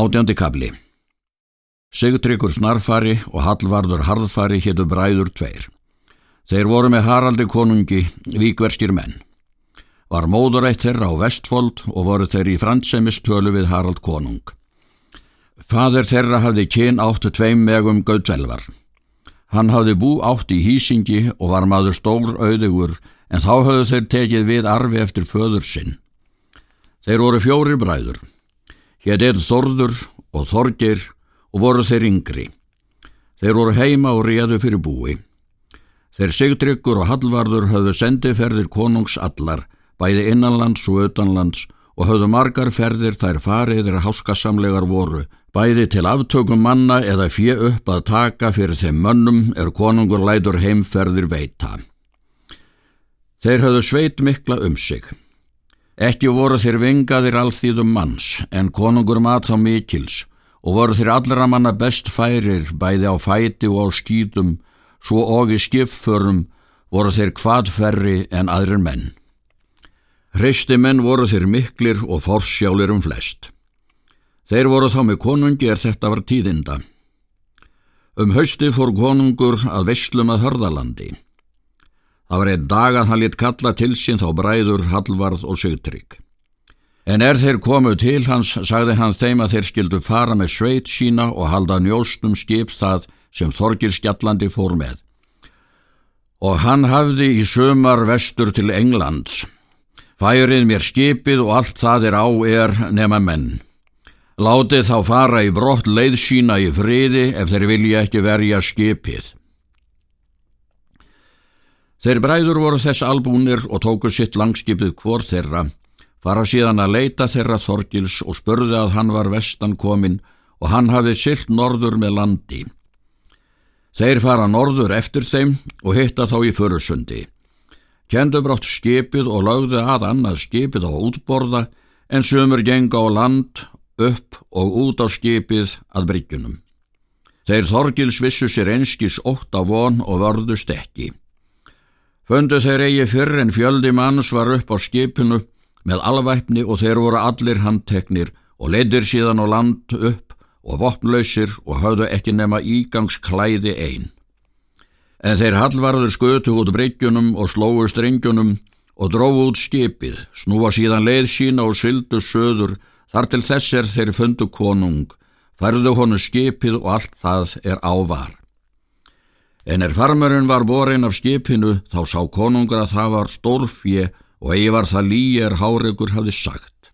Átjandi kabli Sigtryggur snarfari og Hallvarður harðfari héttu bræður tveir. Þeir voru með Haraldi konungi, víkverskir menn. Var móðurætt þeirra á vestfold og voru þeir í frantsemistölu við Harald konung. Fadir þeirra hafði kyn áttu tveim megum gauðvelvar. Hann hafði bú átt í hýsingi og var maður stór auðugur en þá hafðu þeir tekið við arfi eftir föður sinn. Þeir voru fjóri bræður. Hér er Þorður og Þorgir og voru þeir yngri. Þeir voru heima og réðu fyrir búi. Þeir Sigtryggur og Hallvarður höfðu sendiferðir konungs allar, bæði innanlands og utanlands og höfðu margar ferðir þær fariðir háskasamlegar voru, bæði til aftökum manna eða fjö upp að taka fyrir þeim mönnum er konungur lætur heimferðir veita. Þeir höfðu sveit mikla um sig. Ekki voru þeir vingaðir alþýðum manns, en konungur mat þá mikils og voru þeir allra manna best færir bæði á fæti og á skýtum, svo og í skipförum voru þeir hvaðferri en aðrir menn. Hristi menn voru þeir miklir og forsjálir um flest. Þeir voru þá með konungi er þetta var tíðinda. Um hausti fór konungur að veslum að hörðalandi. Það var einn dag að hann lit kalla til sín þá bræður Hallvarð og Sigtrygg. En er þeir komu til hans, sagði hann þeim að þeir skildu fara með sveit sína og halda njóstum skip það sem Þorgir Skjallandi fór með. Og hann hafði í sömar vestur til Englands. Færið mér skipið og allt það er á er nema menn. Látið þá fara í brott leið sína í friði ef þeir vilja ekki verja skipið. Þeir bræður voru þess albúnir og tóku sitt langskipið hvort þeirra, fara síðan að leita þeirra Þorgils og spurði að hann var vestan komin og hann hafði silt norður með landi. Þeir fara norður eftir þeim og hitta þá í förusundi. Kendu brátt skipið og lögðu að annað skipið á útborða en sömur genga á land, upp og út á skipið að bryggjunum. Þeir Þorgils vissu sér einskis ótt á von og vörðust ekki. Föndu þeir eigi fyrr en fjöldi manns var upp á skipinu með alvæpni og þeir voru allir handteknir og leidir síðan á land upp og vopnlausir og hafðu ekki nema ígangsklæði einn. En þeir hallvarður skötu út breytjunum og slóu strengjunum og dróðu út skipið, snúa síðan leið sína og syldu söður, þar til þess er þeir fundu konung, færðu honu skipið og allt það er ávar. En er farmurinn var borin af skipinu þá sá konungur að það var stórfje og eigi var það líjar háregur hafði sagt.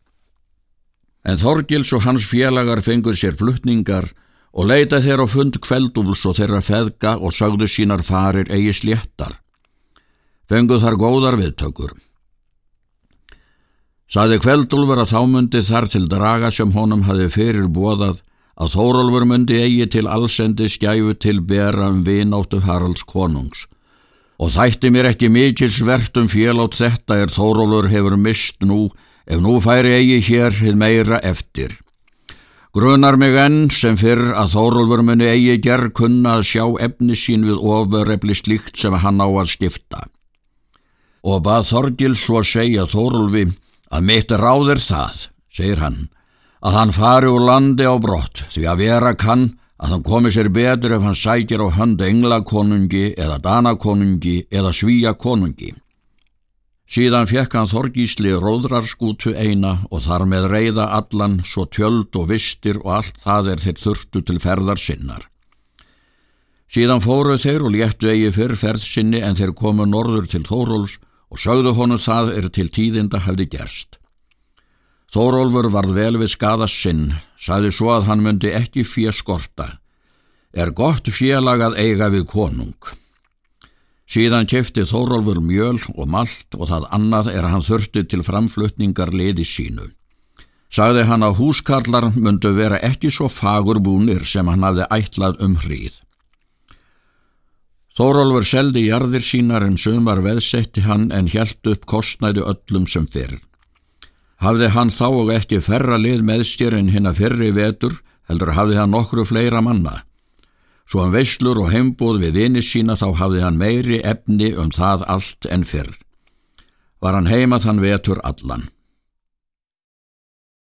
En Þorgils og hans félagar fengur sér fluttningar og leita þeir á fund kveldúls og þeirra feðga og sagðu sínar farir eigi sléttar. Fengu þar góðar viðtökur. Saði kveldúlver að þá myndi þar til draga sem honum hafi fyrir bóðað að Þórólfur myndi eigi til allsendi skæfu til bera um vináttu Haralds konungs. Og þætti mér ekki mikil svert um félátt þetta er Þórólfur hefur mist nú, ef nú færi eigi hér hið meira eftir. Grunar mig enn sem fyrr að Þórólfur muni eigi gerð kunna að sjá efni sín við ofurrefli slíkt sem hann á að stifta. Og bað Þorgil svo segja Þórólfi að mitt ráðir það, segir hann, að hann fari úr landi á brott því að vera kann að hann komi sér betur ef hann sækir á hönd englakonungi eða danakonungi eða svíakonungi. Síðan fekk hann Þorgísli róðrarskútu eina og þar með reyða allan svo tjöld og vistir og allt það er þeir þurftu til ferðar sinnar. Síðan fóruð þeir og léttu eigi fyrr ferð sinni en þeir komu norður til Þóróls og sögðu honu það er til tíðinda hefði gerst. Þórólfur varð vel við skadast sinn, saði svo að hann myndi ekki fjö skorta. Er gott félag að eiga við konung. Síðan kefti Þórólfur mjöl og malt og það annað er hann þurfti til framflutningar liði sínu. Sagði hann að húskarlar myndu vera ekki svo fagurbúnir sem hann hafði ætlað um hríð. Þórólfur seldi jarðir sínar en sömar veðsetti hann en hjælt upp kostnæði öllum sem fyrr. Hafði hann þá og ekki ferra lið með sér en hinn að fyrri vetur, heldur hafði hann nokkru fleira manna. Svo hann veislur og heimbúð við vini sína þá hafði hann meiri efni um það allt en fyrr. Var hann heima þann vetur allan.